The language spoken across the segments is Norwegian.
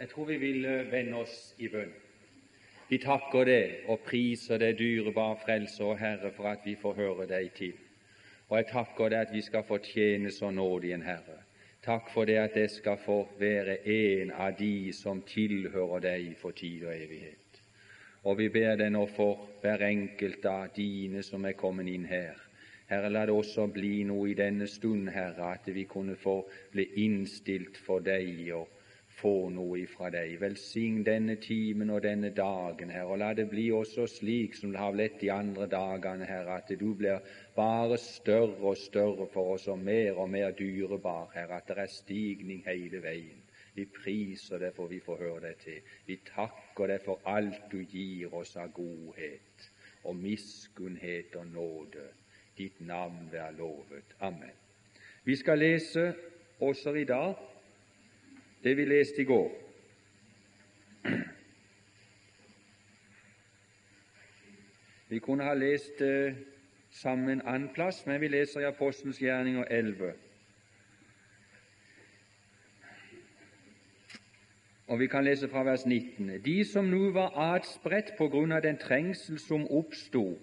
Jeg tror vi vil vende oss i bønn. Vi takker deg og priser deg, dyrebare Frelser og Herre, for at vi får høre deg til. Og jeg takker deg at vi skal få tjene så nådig en Herre. Takk for det at jeg skal få være en av de som tilhører deg for tid og evighet. Og vi ber deg nå for hver enkelt av dine som er kommet inn her. Herre, la det også bli noe i denne stund, Herre, at vi kunne få bli innstilt for deg og få noe ifra deg. Velsign denne timen og denne dagen, Herre, og la det bli også slik som det har blitt de andre dagene, Herre, at du blir bare større og større for oss og mer og mer dyrebar, Herre, at det er stigning hele veien. Vi priser deg for vi får høre deg til. Vi takker deg for alt du gir oss av godhet og miskunnhet og nåde. Ditt navn være lovet. Amen. Vi skal lese også i dag det vi leste i går. Vi kunne ha lest det eh, sammen en annen plass, men vi leser i Apostelens gjerninger 11. Og vi kan lese fra vers 19. De som nå var adspredt på grunn av den trengsel som oppsto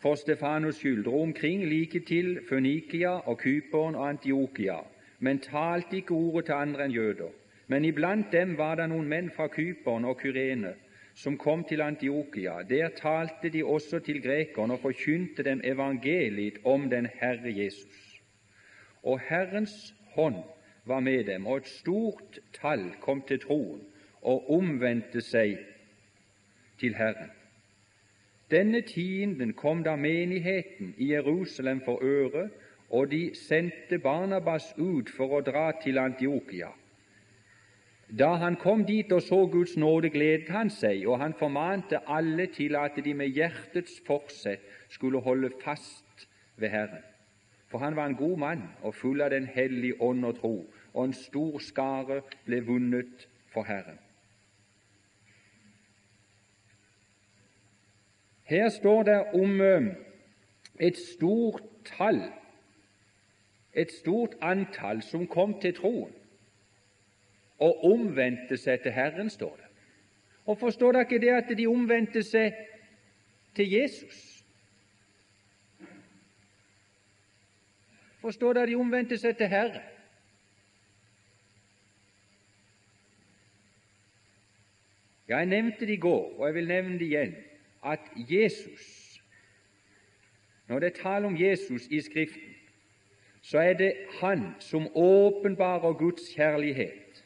for Stefanos skyld, dro omkring like til Fønikia og Kypern og Antiokia men talte ikke ordet til andre enn jøder. Men iblant dem var det noen menn fra Kypern og Kyrene som kom til Antiokia. Der talte de også til grekerne og forkynte dem evangeliet om den Herre Jesus. Og Herrens hånd var med dem, og et stort tall kom til troen og omvendte seg til Herren. Denne tienden kom da menigheten i Jerusalem for øre, og de sendte Barnabas ut for å dra til Antiokia. Da han kom dit og så Guds nåde, gledet han seg, og han formante alle til at de med hjertets forsett skulle holde fast ved Herren. For han var en god mann og full av Den hellige ånd og tro, og en stor skare ble vunnet for Herren. Her står det om eh, et stort tall et stort antall som kom til troen og omvendte seg til Herren, står det. Og forstår dere ikke det at de omvendte seg til Jesus? Forstår dere de omvendte seg til Herren? Ja, Jeg nevnte det i går, og jeg vil nevne det igjen, at Jesus Når det er tale om Jesus i Skriften, så er det Han som åpenbarer Guds kjærlighet,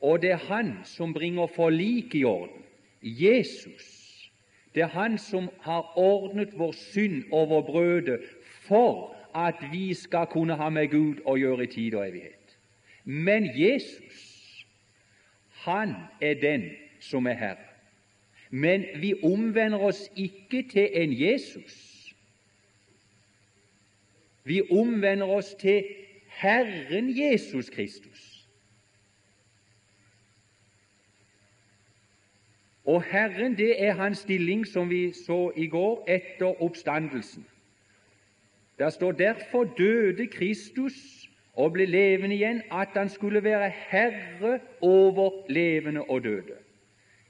og det er Han som bringer forlik i orden. Jesus. Det er Han som har ordnet vår synd over brødet for at vi skal kunne ha med Gud å gjøre i tid og evighet. Men Jesus, han er den som er Herre. Men vi omvender oss ikke til en Jesus vi omvender oss til Herren Jesus Kristus. Og Herren, det er hans stilling, som vi så i går, etter oppstandelsen. Der står derfor døde Kristus og ble levende igjen, at han skulle være herre over levende og døde.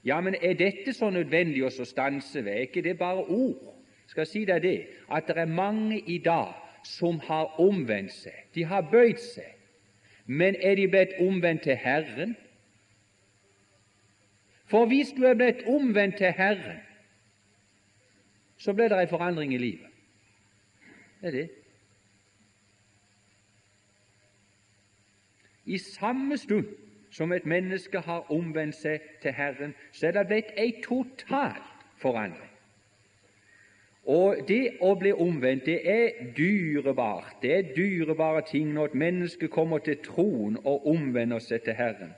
Ja, men er dette så nødvendig å stanse ved? Er ikke det bare ord? Skal jeg si deg det, at det er mange i dag som har omvendt seg. De har bøyd seg. Men er de blitt omvendt til Herren? For hvis du er blitt omvendt til Herren, så blir det en forandring i livet. Det er det. I samme stund som et menneske har omvendt seg til Herren, så er det blitt en total forandring. Og det å bli omvendt, det er dyrebart. Det er dyrebare ting når et menneske kommer til troen og omvender seg til Herren.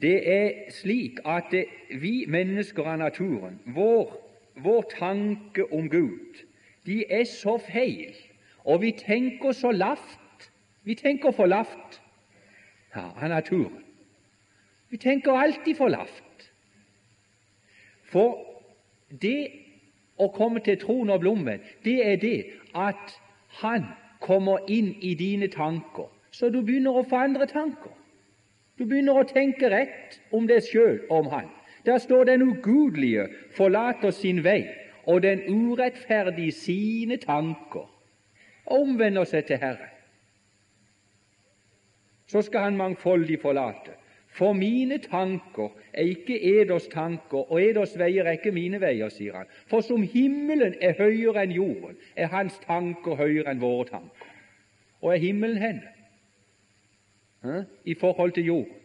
Det er slik at det, vi mennesker av naturen, vår, vår tanke om Gud, de er så feil, og vi tenker så lavt. Vi tenker for lavt ja, av naturen. Vi tenker alltid for lavt. For det å komme til troen og blommen, det er det at Han kommer inn i dine tanker, så du begynner å få andre tanker. Du begynner å tenke rett om deg sjøl om Han. Der står den ugudelige forlater sin vei, og den urettferdige sine tanker, og omvender seg til Herren. Så skal Han mangfoldig forlate. For mine tanker er ikke eders tanker, og eders veier er ikke mine veier, sier han. For som himmelen er høyere enn jorden, er hans tanker høyere enn våre tanker. Og er himmelen henne? I forhold til jorden?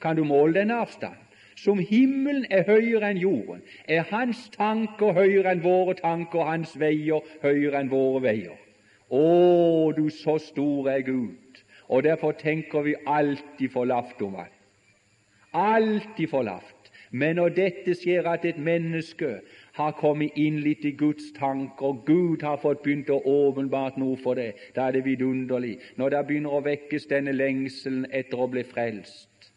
Kan du måle denne avstanden? Som himmelen er høyere enn jorden, er hans tanker høyere enn våre tanker, og hans veier høyere enn våre veier. Å, du så stor er Gud! Og derfor tenker vi alltid for lavt om han. Alltid for lavt. Men når dette skjer, at et menneske har kommet inn litt i Guds tanker, og Gud har fått begynt å åpenbart noe for det, da er det vidunderlig. Når det begynner å vekkes denne lengselen etter å bli frelst,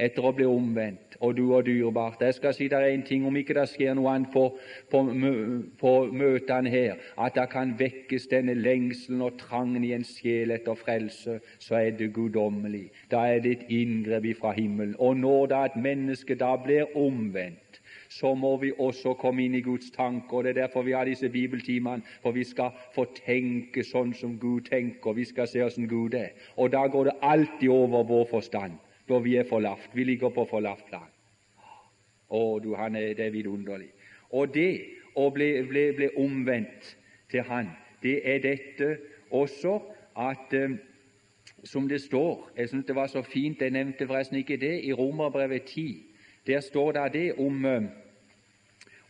etter å bli omvendt, og du og dyrebart. Jeg skal si deg en ting, om ikke det skjer noe annet på, på, på møtene her, at det kan vekkes denne lengselen og trangen i en sjel etter frelse, så er det guddommelig. Da er det et inngrep fra himmelen. Og når da et menneske da blir omvendt, så må vi også komme inn i Guds tanker. og Det er derfor vi har disse bibeltimene, for vi skal få tenke sånn som Gud tenker. Vi skal se åssen Gud er. Og da går det alltid over vår forstand da vi er for lavt. Vi ligger på for lavt plan. Å, du, han er, det er vidunderlig. Og det å bli, bli, bli omvendt til Han, det er dette også at um, som det står Jeg syns det var så fint, jeg nevnte forresten ikke det i Romerbrevet 10. Der står det det om, eh,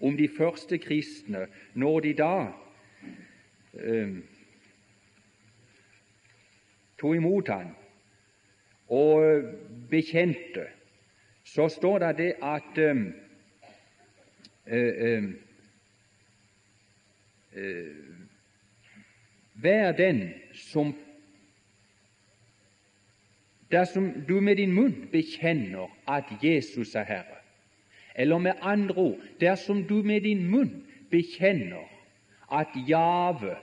om de første kristne, når de da um, tok imot Han og bekjente, så står det det at um, uh, uh, Vær den som Dersom du med din munn bekjenner at Jesus er Herre, eller med andre ord dersom du med din munn bekjenner at Jave,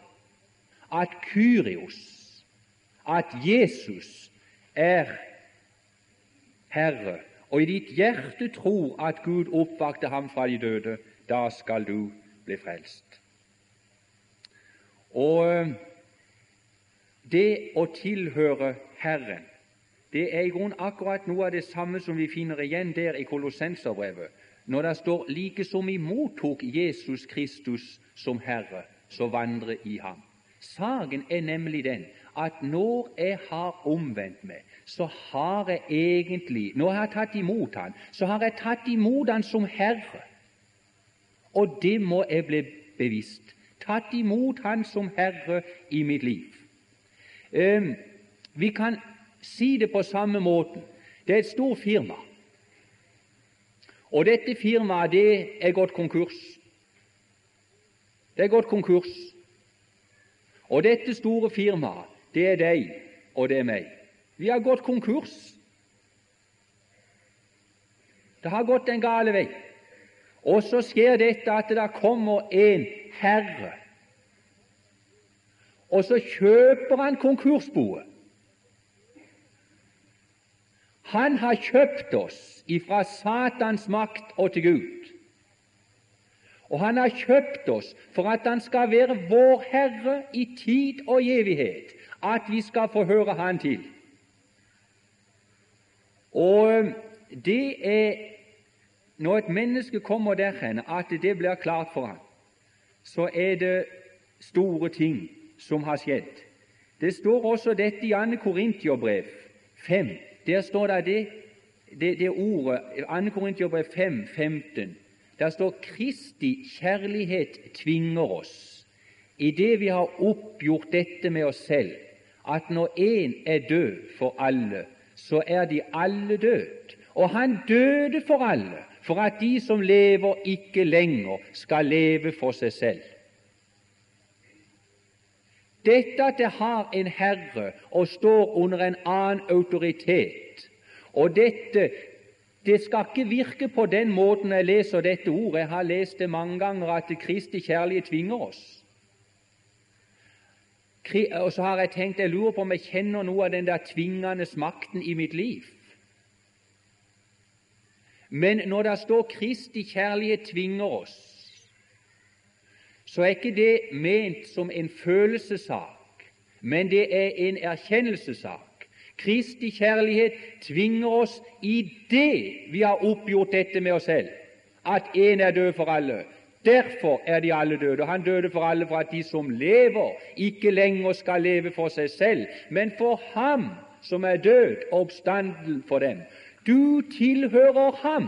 at Kyrios, at Jesus er Herre, og i ditt hjerte tror at Gud oppvakte ham fra de døde, da skal du bli frelst. Og eh, det å tilhøre Herren, det er i grunnen akkurat noe av det samme som vi finner igjen der i Kolossenserbrevet, når det står 'like som vi mottok Jesus Kristus som Herre, så vandre i ham'. Saken er nemlig den at når jeg har omvendt meg, så har jeg egentlig Når jeg har tatt imot Han, så har jeg tatt imot Han som Herre. Og det må jeg bli bevisst. Tatt imot Han som Herre i mitt liv. Um, vi kan si det på samme måten. Det er et stort firma. Og dette firmaet det er gått konkurs. Det er gått konkurs. Og dette store firmaet det er deg, og det er meg. Vi har gått konkurs. Det har gått den gale vei. Og så skjer dette at det kommer en herre, og så kjøper han konkursboet. Han har kjøpt oss ifra Satans makt og til Gud. Og han har kjøpt oss for at han skal være vår Herre i tid og evighet at vi skal få høre Han til. Og det er når et menneske kommer derhen at det blir klart for ham, så er det store ting som har skjedd. Det står også dette i 2. Korintiobrev 5. Der står det det, det, det ordet 2. Korintiobrev 5, 15. Der står Kristi kjærlighet tvinger oss, i det vi har oppgjort dette med oss selv, at når én er død for alle, så er de alle død. Og han døde for alle, for at de som lever, ikke lenger skal leve for seg selv. Dette at det har en herre og står under en annen autoritet, og dette det skal ikke virke på den måten jeg leser dette ordet. Jeg har lest det mange ganger at Kristi kjærlighet tvinger oss. Og så har jeg tenkt jeg lurer på om jeg kjenner noe av den der tvingende makten i mitt liv. Men når det står 'Kristi kjærlighet tvinger oss', så er ikke det ment som en følelsessak, men det er en erkjennelsessak. Kristi kjærlighet tvinger oss i det vi har oppgjort dette med oss selv, at én er død for alle. Derfor er de alle døde. Og han døde for alle for at de som lever, ikke lenger skal leve for seg selv, men for ham som er død, og oppstanden for dem. Du tilhører ham.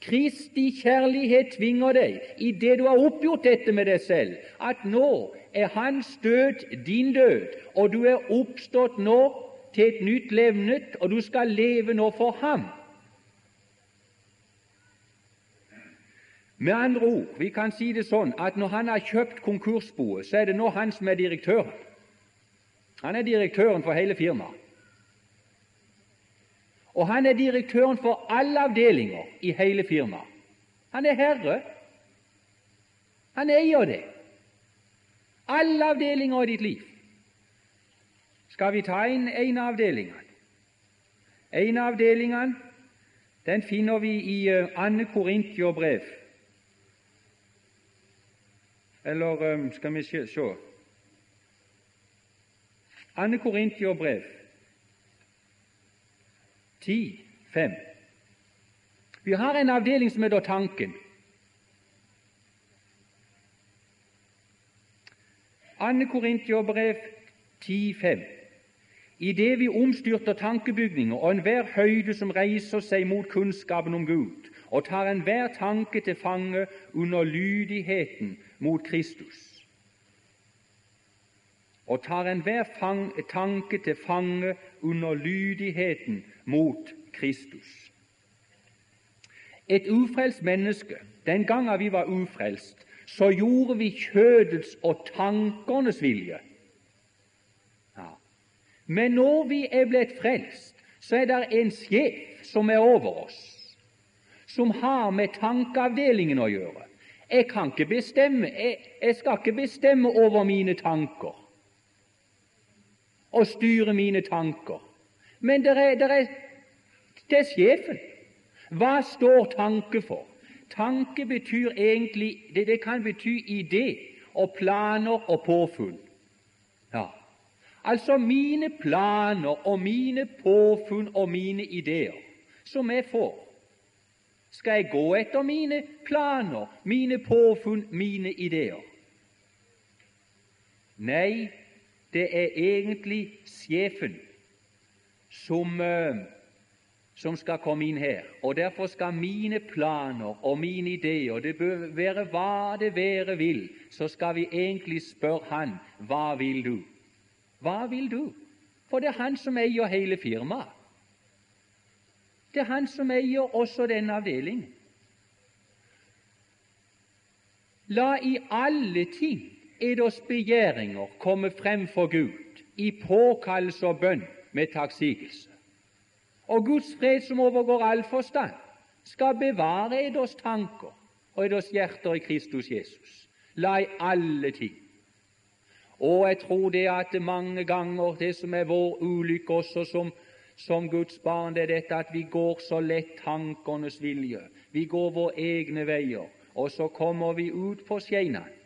Kristi kjærlighet tvinger deg, i det du har oppgjort dette med deg selv, at nå er hans død din død, og du er oppstått nå til et nytt levnet, og du skal leve nå for ham. Med andre ord, vi kan si det sånn at når han har kjøpt konkursboet, så er det nå han som er direktøren. Han er direktøren for hele firmaet. Og han er direktøren for alle avdelinger i hele firmaet. Han er herre. Han eier det. Alle avdelinger i ditt liv. Skal vi ta inn en av avdelingene? En av avdelingene den finner vi i uh, Anne Korintierbrev. Eller um, skal vi se. Anne Korintierbrev 10, 5. Vi har en avdeling som heter Tanken. Anne Korintierbrev 10, 5. Idet vi omstyrter tankebygninger og enhver høyde som reiser seg mot kunnskapen om Gud, og tar enhver tanke til fange under lydigheten mot Kristus, og tar enhver tanke til fange under lydigheten mot Kristus. Et ufrelst menneske Den gangen vi var ufrelst, så gjorde vi kjødets og tankernes vilje. Men når vi er blitt frelst, så er det en sjef som er over oss, som har med tankeavdelingen å gjøre. Jeg kan ikke bestemme, jeg, jeg skal ikke bestemme over mine tanker og styre mine tanker. Men det er, er, er sjefen. Hva står tanke for? Tanke betyr egentlig Det, det kan bety idé og planer og påfunn. Altså mine planer og mine påfunn og mine ideer som jeg får. Skal jeg gå etter mine planer, mine påfunn, mine ideer? Nei, det er egentlig sjefen som, eh, som skal komme inn her. Og Derfor skal mine planer og mine ideer Det bør være hva det være vil. Så skal vi egentlig spørre Han hva vil du? Hva vil du? For det er Han som eier hele firmaet. Det er Han som eier også denne avdelingen. La i alle ting eders begjæringer komme frem for Gud i påkallelse og bønn med takksigelse. Og Guds fred, som overgår all forstand, skal bevare eders tanker og eders hjerter i Kristus Jesus. La i alle ting. Og jeg tror det at mange ganger det som er vår ulykke også som, som Guds barn, det er dette at vi går så lett tankernes vilje. Vi går våre egne veier, og så kommer vi ut på skeinene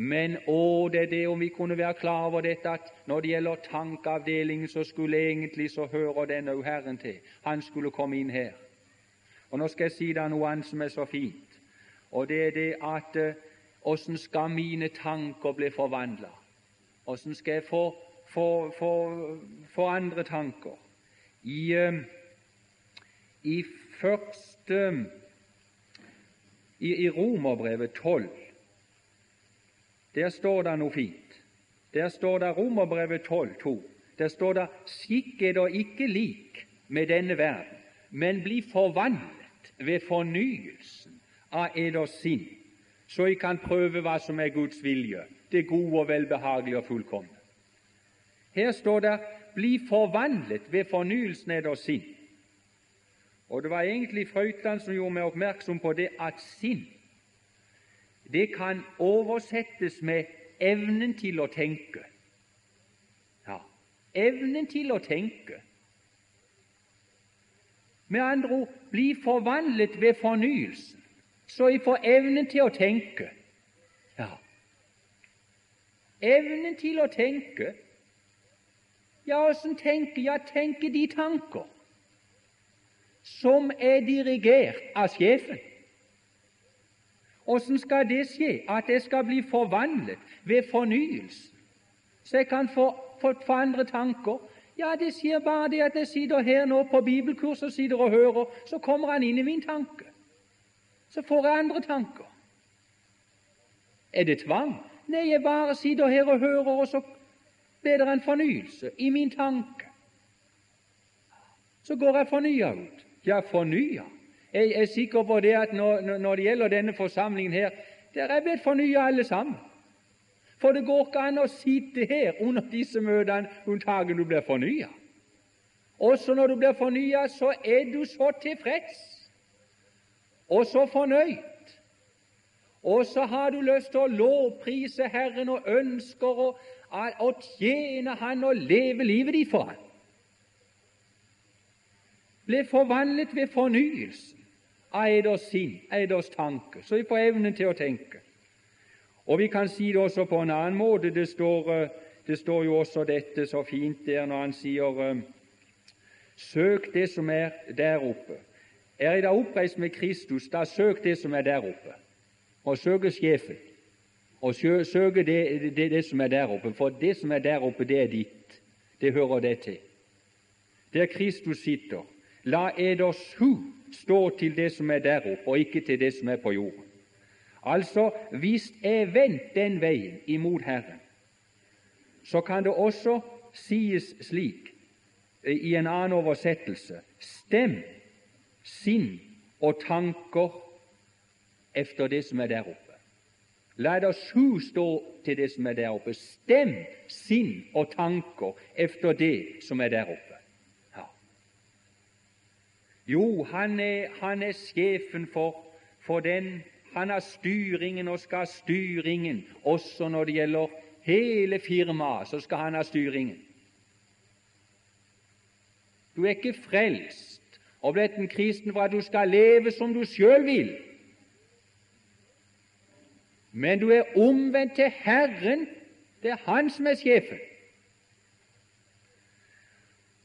men å, det er det om vi kunne være klar over dette at når det gjelder tankeavdelingen, så skulle egentlig så hører denne Herren til. Han skulle komme inn her. Og Nå skal jeg si deg noe annet som er så fint, og det er det at åssen skal mine tanker bli forvandla? Åssen skal jeg få, få, få, få, andre tanker? I, uh, i første i, i Romerbrevet 12 der står det noe fint. Der står det Romerbrevet 12, 2. Der står det 'Skikk er da ikke lik med denne verden, men bli forvandlet ved fornyelsen av eders sinn, så jeg kan prøve hva som er Guds vilje, det gode og velbehagelige og fullkomne. Her står det 'bli forvandlet ved fornyelsen av sinn'. Og Det var egentlig Frøytland som gjorde meg oppmerksom på det at sinn det kan oversettes med evnen til å tenke. Ja, evnen til å tenke. Med andre ord bli forvandlet ved fornyelsen, så jeg får evnen til å tenke. Ja, evnen til å tenke Ja, åssen tenke? Ja, tenke de tanker som er dirigert av sjefen. Åssen skal det skje? At jeg skal bli forvandlet ved fornyelse, så jeg kan få, få, få andre tanker? Ja, det skjer bare det at jeg sitter her nå på bibelkurs og sitter og hører, så kommer han inn i min tanke. Så får jeg andre tanker. Er det tvang? Nei, jeg bare sitter her og hører, og så blir det en fornyelse i min tanke. Så går jeg fornya ut. Ja, fornya. Jeg er sikker på det at når, når det gjelder denne forsamlingen her, der er blitt fornya alle sammen. For det går ikke an å sitte her under disse møtene unntagen du blir fornya. Også når du blir fornya, så er du så tilfreds og så fornøyd. Og så har du lyst til å lovprise Herren og ønsker å, å tjene Han og leve livet ditt for Han. Ble forvandlet ved fornyelsen av eders sinn, eders tanke, så vi får evnen til å tenke. Og Vi kan si det også på en annen måte. Det står, eh, det står jo også dette så fint der når han sier eh, Søk det som er der oppe. Er jeg da oppreist med Kristus, da søk det som er der oppe. Og søk sjefen. Og søk det, det, det, som er der oppe. For det som er der oppe, det er ditt. Det hører det til. Der Kristus sitter. La eders hu stå til det som er der oppe, og ikke til det som er på jorden. Altså, hvis jeg vendt den veien imot Herren, så kan det også sies slik eh, i en annen oversettelse Stem sinn og tanker efter det som er der oppe. La oss hu stå til det som er der oppe. Stem sinn og tanker efter det som er der oppe. Ja. Jo, han er, han er sjefen for, for den han har styringen og skal ha styringen også når det gjelder hele firmaet. Så skal han ha styringen. Du er ikke frelst og blitt en kristen for at du skal leve som du sjøl vil. Men du er omvendt til Herren. Det er Han som er sjefen.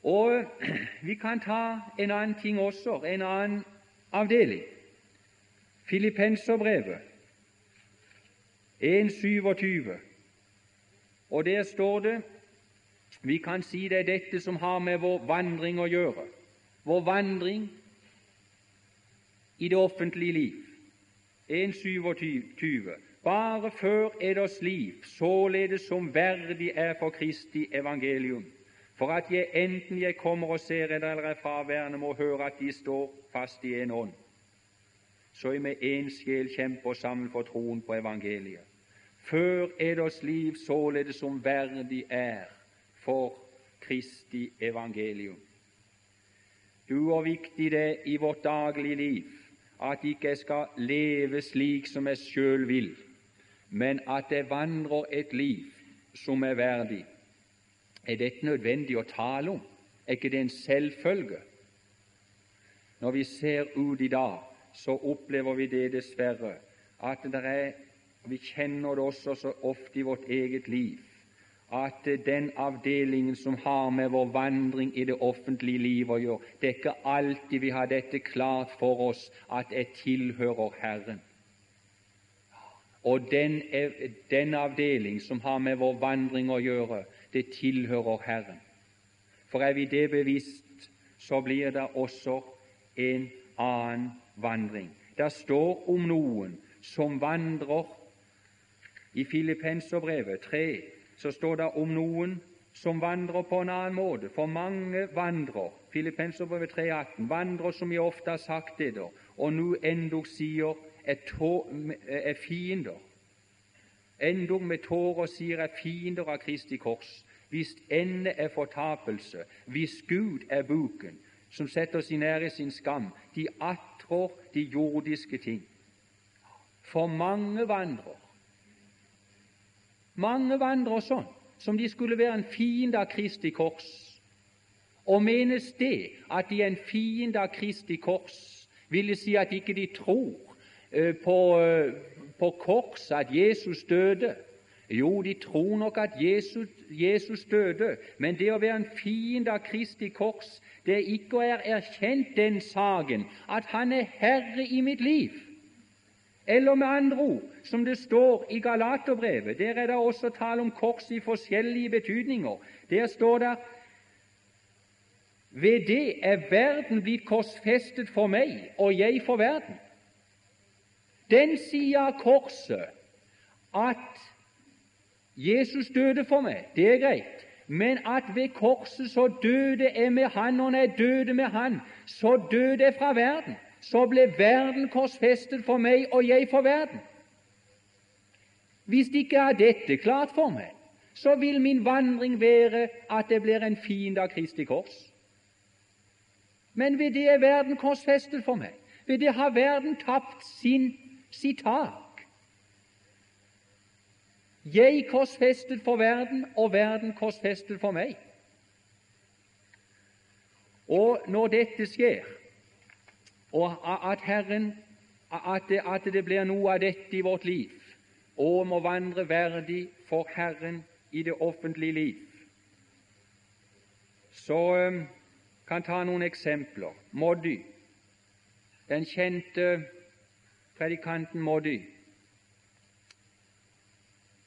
Og Vi kan ta en annen ting også, en annen avdeling. Filippenserbrevet 1.27, og der står det Vi kan si det er dette som har med vår vandring å gjøre. Vår vandring i det offentlige liv. 1.27. Bare før eders liv, således som verdig er for Kristi evangelium, for at jeg enten jeg kommer og ser eder eller er fraværende, må høre at de står fast i en ånd så vi med én sjel kjemper sammen for troen på evangeliet. Før eders liv således som verdig er for Kristi evangelium. Du, og viktig det i vårt daglige liv at ikke jeg skal leve slik som jeg sjøl vil, men at jeg vandrer et liv som er verdig. Er dette nødvendig å tale om? Er ikke det en selvfølge? Når vi ser ut i dag, så opplever vi det dessverre at det er Vi kjenner det også så ofte i vårt eget liv at den avdelingen som har med vår vandring i det offentlige liv å gjøre, det er ikke alltid vi har dette klart for oss at jeg tilhører Herren. Og den, den avdeling som har med vår vandring å gjøre, det tilhører Herren. For er vi det bevisst, så blir det også en annen vandring. Det står om noen som vandrer. I Filippenserbrevet 3 så står det om noen som vandrer på en annen måte. For mange vandrer Filippenserbrevet 3,18 vandrer, som jeg ofte har sagt det, der, og nå endog sier er, er fiender. Endog med tårer sier er fiender av Kristi kors. Hvis ende er fortapelse, hvis Gud er buken, som setter sin ære i sin skam, de attrår de jordiske ting. For mange vandrer. Mange vandrer sånn, som de skulle være en fiende av Kristi kors. Og menes det at de er en fiende av Kristi kors, ville si at ikke de tror eh, på, eh, på korset, at Jesus døde. Jo, de tror nok at Jesus, Jesus, døde, men det å være en fiende av Kristi kors, det er ikke å erkjent den saken at Han er herre i mitt liv. Eller med andre ord, som det står i Galaterbrevet, der er det også tale om kors i forskjellige betydninger. Der står det ved det er verden blitt korsfestet for meg, og jeg for verden. Den sier av korset at Jesus døde for meg, det er greit, men at ved korset så døde jeg med Han, og når jeg døde med Han, så døde jeg fra verden. Så ble verden korsfestet for meg, og jeg for verden. Hvis ikke er dette klart for meg, så vil min vandring være at det blir en fiende av Kristi kors. Men ved det er verden korsfestet for meg. Ved det har verden tapt sin, sitt tak. Jeg korsfestet for verden, og verden korsfestet for meg. Og når dette skjer, og at Herren at det, at det blir noe av dette i vårt liv, og må vandre verdig for Herren i det offentlige liv, så kan ta noen eksempler. Moddy, den kjente predikanten Moddy,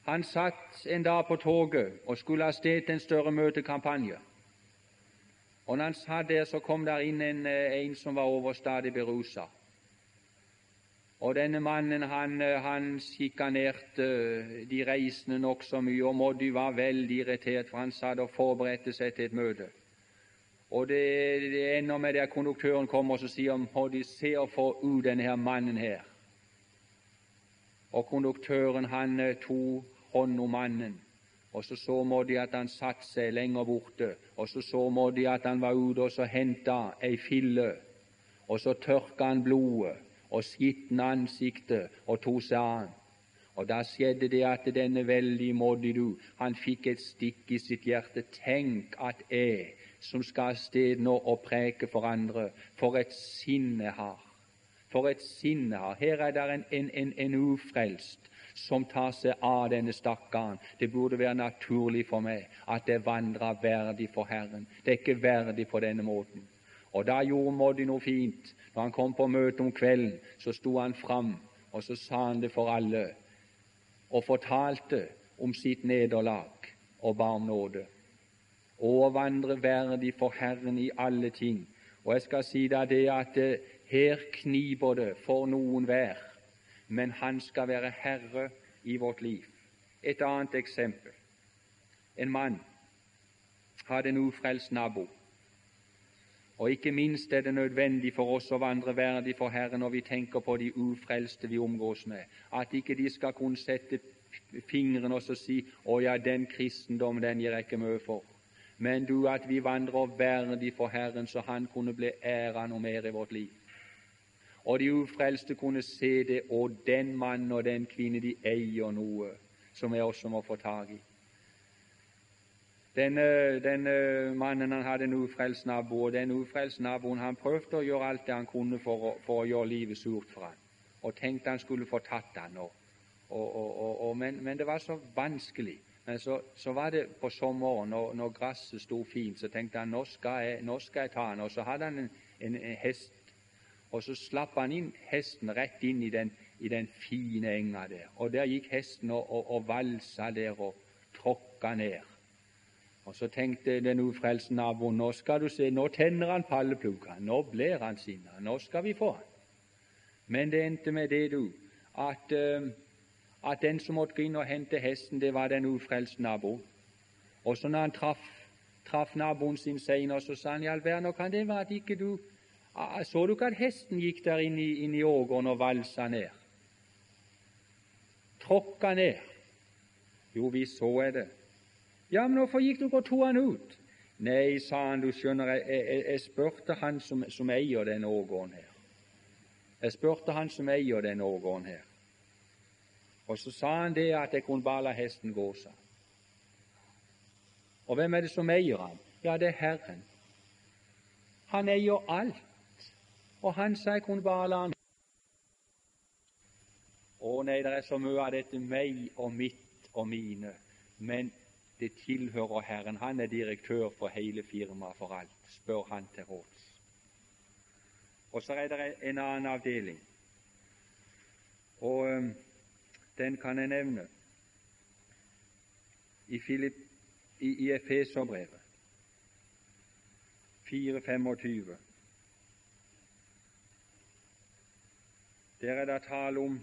han satt en dag på toget og skulle av sted til en større møtekampanje. Og når han satt der, så kom der inn en, eh, en som var overstadig berusa. Og denne mannen han, eh, han sjikanerte eh, de reisende nokså mye, og Moddy var veldig irritert, for han satt og forberedte seg til et møte. Og det, det ender med at konduktøren kommer og sier Moddy, se ser få ut denne her mannen her. Og konduktøren han tok hånd om mannen. Og så så må de at han satte seg lenger borte, og så så må de at han var ute og så henta ei fille, og så tørka han blodet og skitna ansiktet og tok seg an. Og da skjedde det at denne veldige Modidu, han fikk et stikk i sitt hjerte. Tenk at jeg, som skal av sted nå og preke for andre, for et sinne har. For et sinne har. Her er det en, en, en, en ufrelst som tar seg av denne stakkaren. Det burde være naturlig for meg at jeg vandrer verdig for Herren. Det er ikke verdig på denne måten. Og da gjorde Moddi noe fint. Når han kom på møte om kvelden, så sto han fram, og så sa han det for alle, og fortalte om sitt nederlag og ba om nåde. Å vandre verdig for Herren i alle ting. Og jeg skal si deg det at eh, her kniper det for noen hver men han skal være herre i vårt liv. Et annet eksempel. En mann hadde en ufrelst nabo. Og ikke minst er det nødvendig for oss å vandre verdig for Herren når vi tenker på de ufrelste vi omgås med, at ikke de skal kunne sette fingeren og si 'Å ja, den kristendom, den gir jeg ikke mye for'. Men du, at vi vandrer verdig for Herren, så Han kunne bli æra noe mer i vårt liv og de ufrelste kunne se det, og den mann og den kvinne, de eier noe som jeg også må få tak i. Denne, denne mannen han hadde en ufrelst nabo, og den ufrelste naboen han prøvde å gjøre alt det han kunne for å, for å gjøre livet surt for ham, og tenkte han skulle få tatt han og, og, men, men, det var så vanskelig. Men så, så var det på sommeren, når, når gresset sto fint, så tenkte han nå skal jeg, nå skal jeg ta han. Og så hadde han en, en, en hest og så slapp han inn hesten rett inn i den, i den fine enga der. Og der gikk hesten og, og, og valsa der og tråkka ned. Og så tenkte den ufrelste naboen nå skal du se, nå tenner han palleplugga, nå blir han sinna, nå skal vi få han. Men det endte med det, du, at, uh, at den som måtte gå inn og hente hesten, det var den ufrelste naboen. Og så når han traff, traff naboen sin seinere, så sa han i all verden, kan det være at ikke du så du ikke at hesten gikk der inn i, inn i ågren og valsa ned? Tråkka ned? Jo, vi så er det. Ja, men hvorfor gikk du ikke og tok han ut? Nei, sa han, du skjønner, jeg, jeg, jeg spurte han som, som eier denne ågården her. Jeg spurte han som eier denne ågården her. Og så sa han det at jeg kunne bare la hesten gå, sa Og hvem er det som eier han? Ja, det er Herren. Han eier alt. Og han sa jeg kunne bare la han Å nei, det er så mye av dette meg og mitt og mine. Men det tilhører Herren. Han er direktør for hele firmaet for alt. Spør han til råds. Og så er det en annen avdeling, og um, den kan jeg nevne i, Philip, i, i Efeserbrevet 4.25. Der er det tale om,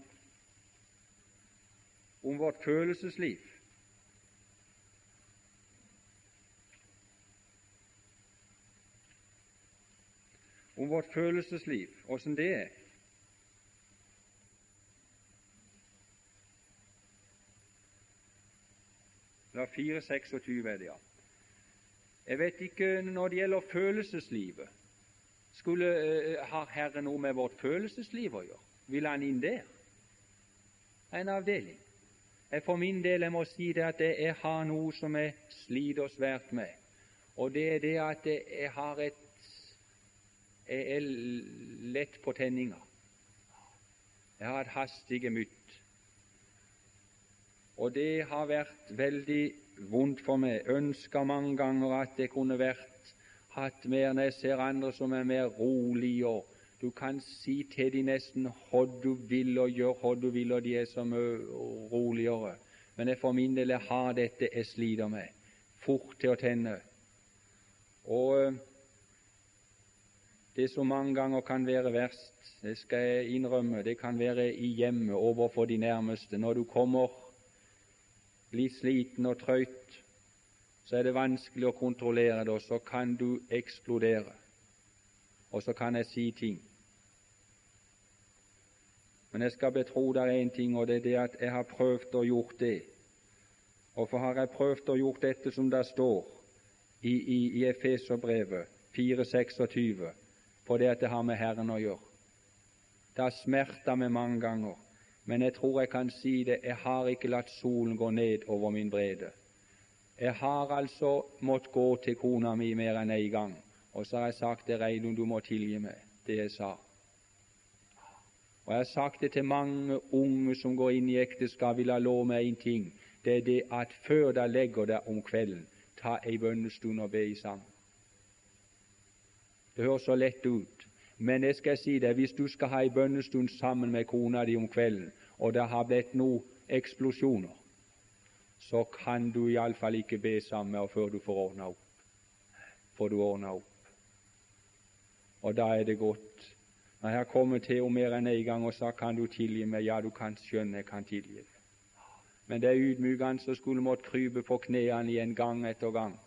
om vårt følelsesliv. Om vårt følelsesliv, åssen det er. Det er 4.26 er det, ja. Jeg vet ikke når det gjelder følelseslivet. Skulle uh, Har Herren noe med vårt følelsesliv å gjøre? Vil Han inn der? En avdeling. Jeg For min del jeg må si det at jeg har noe som jeg sliter svært med, og det er det at jeg har et jeg er lett på tenninga. Jeg har et hastig mytt. Og det har vært veldig vondt for meg. Ønska mange ganger at det kunne vært hatt mer når jeg ser andre som er mer rolig og Du kan si til de nesten hva du vil og gjør hva du vil, og de er så mye roligere. Men jeg for min del jeg har dette jeg sliter med. Fort til å tenne. Og det som mange ganger kan være verst, det skal jeg innrømme, det kan være i hjemmet overfor de nærmeste. Når du kommer blir sliten og trøyt, så er det vanskelig å kontrollere det, og så kan du eksplodere. Og så kan jeg si ting. Men jeg skal betro deg én ting, og det er det at jeg har prøvd å gjort det. Hvorfor har jeg prøvd å gjort dette som det står i, i, i Efeserbrevet 4.26? det at det har med Herren å gjøre. Det har smerta meg mange ganger, men jeg tror jeg kan si det, jeg har ikke latt solen gå ned over min brede. Jeg har altså måttet gå til kona mi mer enn én gang, og så har jeg sagt det Reidun, du må tilgi meg, det jeg sa. Og jeg har sagt det til mange unge som går inn i ekteskap, vil ha lov med én ting. Det er det at før dere legger deg om kvelden, ta ei bønnestund og be i sang. Det høres så lett ut, men jeg skal si deg, hvis du skal ha en bønnestund sammen med kona di om kvelden, og det har blitt noen eksplosjoner, så kan du iallfall ikke be sammen med henne før du får ordna opp. Får du ordna opp. Og da er det godt. Jeg har kommet til henne mer enn en gang og sa 'Kan du tilgi meg?' Ja, du kan skjønne jeg kan tilgi deg. Men det er ydmykende som skulle måtte krype på knærne igjen gang etter gang.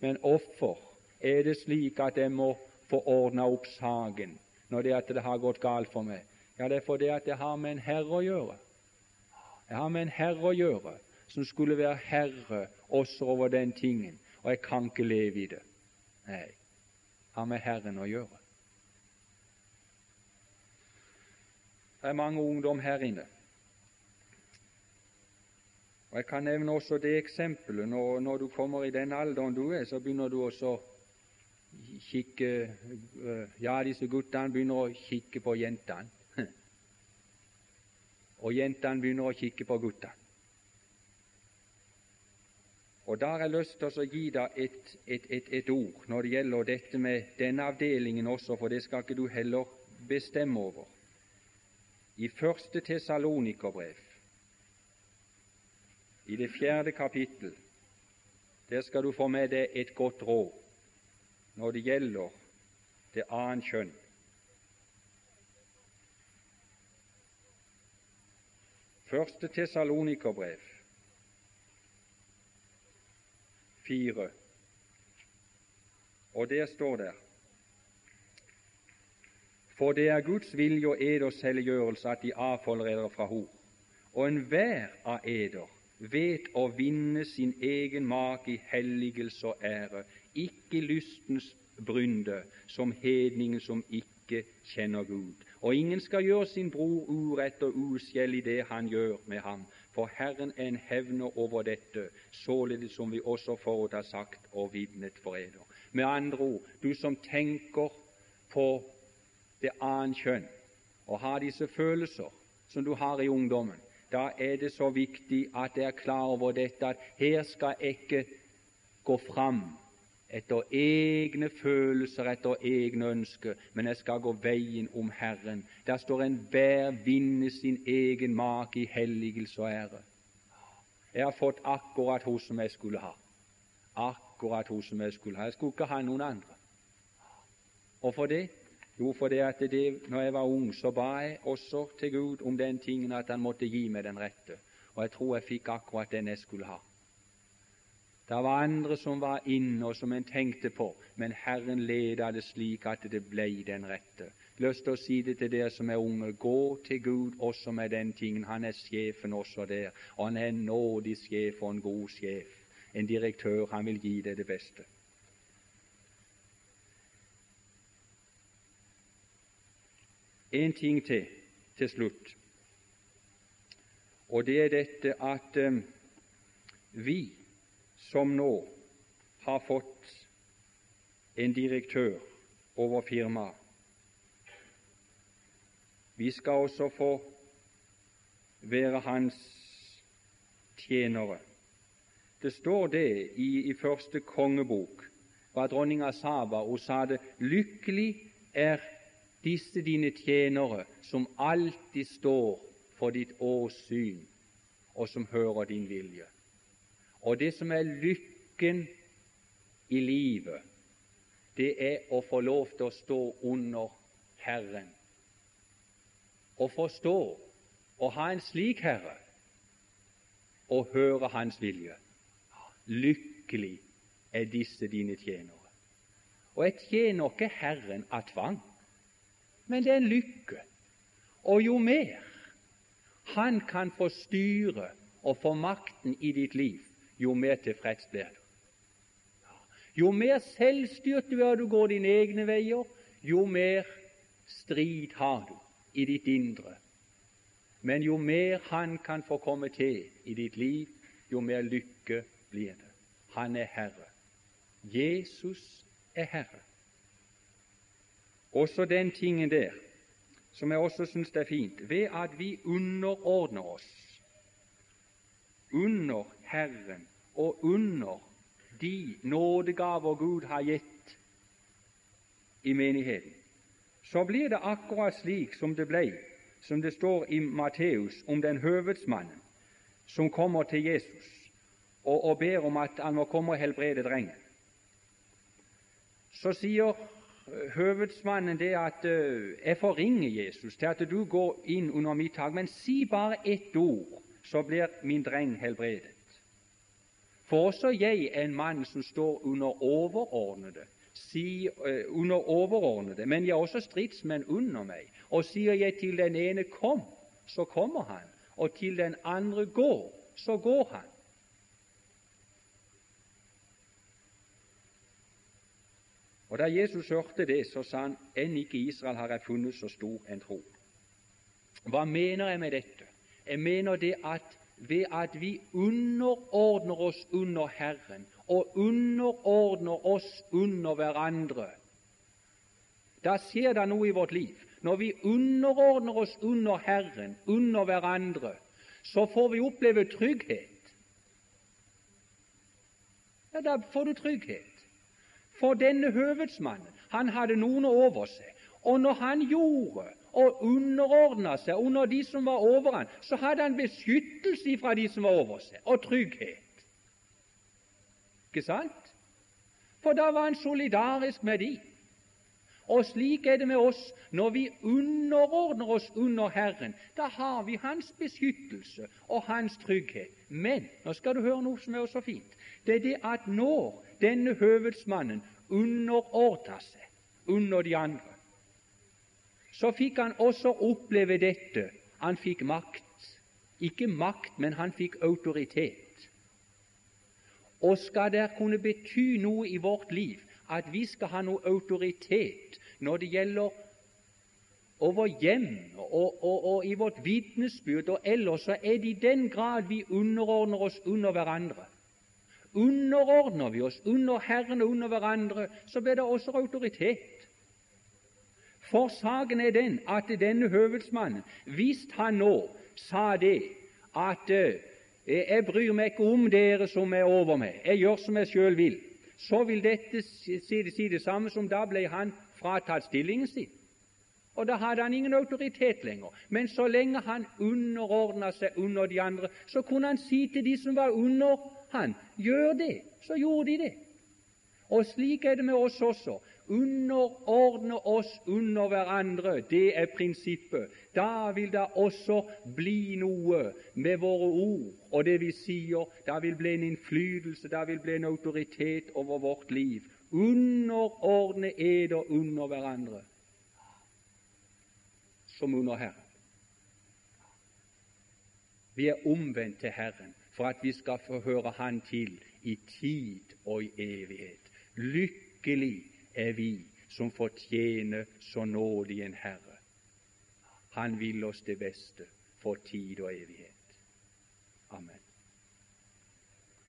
Men hvorfor er det slik at jeg må få ordna opp saken når det at det har gått galt for meg? Ja, det er fordi at jeg har med en Herre å gjøre. Jeg har med en Herre å gjøre som skulle være herre også over den tingen, og jeg kan ikke leve i det. Nei, har med Herren å gjøre. Det er mange ungdom her inne. Og Jeg kan nevne også det eksempelet når, når du kommer i den alderen du er, så begynner du også kikke eh, Ja, disse guttene begynner å kikke på jentene. Og jentene begynner å kikke på guttene. Og Da har jeg lyst til å gi deg et, et, et, et, ord når det gjelder dette med denne avdelingen også, for det skal ikke du heller bestemme over. I første Tesalonikerbrev, i det fjerde kapittel, der skal du få med deg et godt råd når det gjelder det annet kjønn. Første Tesalonikerbrev, 4. Og det står der For det er Guds vilje og eders helliggjørelse at de avholder dere fra ho Og enhver av eder vet å vinne sin egen make i helligelse og ære, ikke lystens brynde, som hedningen som ikke kjenner Gud. Og ingen skal gjøre sin bror urett og uskjell i det han gjør med ham, for Herren er en hevner over dette, således som vi også forut har sagt og vitnet for eder. Med andre ord, du som tenker på det annet kjønn og har disse følelser som du har i ungdommen, da er det så viktig at jeg er klar over dette at her skal jeg ikke gå fram etter egne følelser, etter egne ønsker, men jeg skal gå veien om Herren. Der står enhver vinne sin egen make i helligelse og ære. Jeg har fått akkurat hun som jeg skulle ha. Akkurat hun som jeg skulle ha. Jeg skulle ikke ha noen andre. Hvorfor det? Jo, fordi at det, når jeg var ung, så ba jeg også til Gud om den tingen at Han måtte gi meg den rette. Og jeg tror jeg fikk akkurat den jeg skulle ha. Det var andre som var inne, og som en tenkte på, men Herren leda det slik at det ble den rette. Lyst til å si det til dere som er unge, gå til Gud også med den tingen. Han er sjefen også der, og han er en nådig sjef og en god sjef. En direktør, han vil gi deg det beste. En ting til til slutt, og det er dette at um, vi som nå har fått en direktør over firmaet. Vi skal også få være hans tjenere. Det står det i, i første kongebok hva dronninga Saba hun sa det lykkelig er disse dine tjenere som alltid står for ditt åsyn, og som hører din vilje. Og det som er lykken i livet, det er å få lov til å stå under Herren. Å forstå og ha en slik Herre og høre Hans vilje. Lykkelig er disse dine tjenere. Og jeg tjener ikke Herren av tvang, men det er en lykke. Og jo mer Han kan få styre og få makten i ditt liv, jo mer tilfreds blir du. Jo mer selvstyrt du er, du går dine egne veier, jo mer strid har du i ditt indre. Men jo mer Han kan få komme til i ditt liv, jo mer lykke blir det. Han er Herre. Jesus er Herre. Også den tingen der, som jeg også syns er fint, ved at vi underordner oss under Herren og under de nådegaver Gud har gitt i menigheten, så blir det akkurat slik som det ble, som det står i Matteus om den høvedsmannen som kommer til Jesus og, og ber om at han må komme og helbrede drengen. Så sier høvedsmannen det at uh, jeg forringer Jesus til at du går inn under mitt tak, men si bare ett ord, så blir min dreng helbredet. For også jeg en mann som står under overordnede, si, uh, under overordnede, men jeg er også stridsmenn under meg. Og sier jeg til den ene 'kom', så kommer han, og til den andre 'gå', så går han. Og Da Jesus hørte det, så sa han enn ikke Israel har jeg funnet så stor en tro. Hva mener jeg med dette? Jeg mener det at ved at vi underordner oss under Herren og underordner oss under hverandre, da skjer det noe i vårt liv. Når vi underordner oss under Herren, under hverandre, så får vi oppleve trygghet. Ja, da får du trygghet. For denne høvedsmannen, han hadde noen over seg. Og når han gjorde og underordna seg under de som var over han, så hadde han beskyttelse fra de som var over seg, og trygghet. Ikke sant? For da var han solidarisk med de. Og slik er det med oss når vi underordner oss under Herren. Da har vi Hans beskyttelse og Hans trygghet. Men nå skal du høre noe som er så fint. Det er det at når denne høvedsmannen underordner seg under de andre, så fikk han også oppleve dette. Han fikk makt. Ikke makt, men han fikk autoritet. Og skal det kunne bety noe i vårt liv at vi skal ha noe autoritet når det gjelder over hjem og, og, og i vårt vitnesbyrd og ellers, så er det i den grad vi underordner oss under hverandre. Underordner vi oss under Herren og under hverandre, så blir det også autoritet. For saken er den at denne høvedsmannen, hvis han nå sa det at eh, jeg bryr meg ikke om dere som er over meg, jeg gjør som jeg sjøl vil, så vil dette si, si det samme som da ble han fratatt stillingen sin. Og da hadde han ingen autoritet lenger. Men så lenge han underordna seg under de andre, så kunne han si til de som var under han, gjør det. Så gjorde de det. Og slik er det med oss også. Underordne oss under hverandre, det er prinsippet. Da vil det også bli noe med våre ord og det vi sier. Det vil bli en innflytelse, det vil bli en autoritet over vårt liv. Underordne eder under hverandre som under Herren. Vi er omvendt til Herren for at vi skal få høre Han til i tid og i evighet. Lykkelig er vi som fortjener så nådig en Herre. Han vil oss det beste for tid og evighet.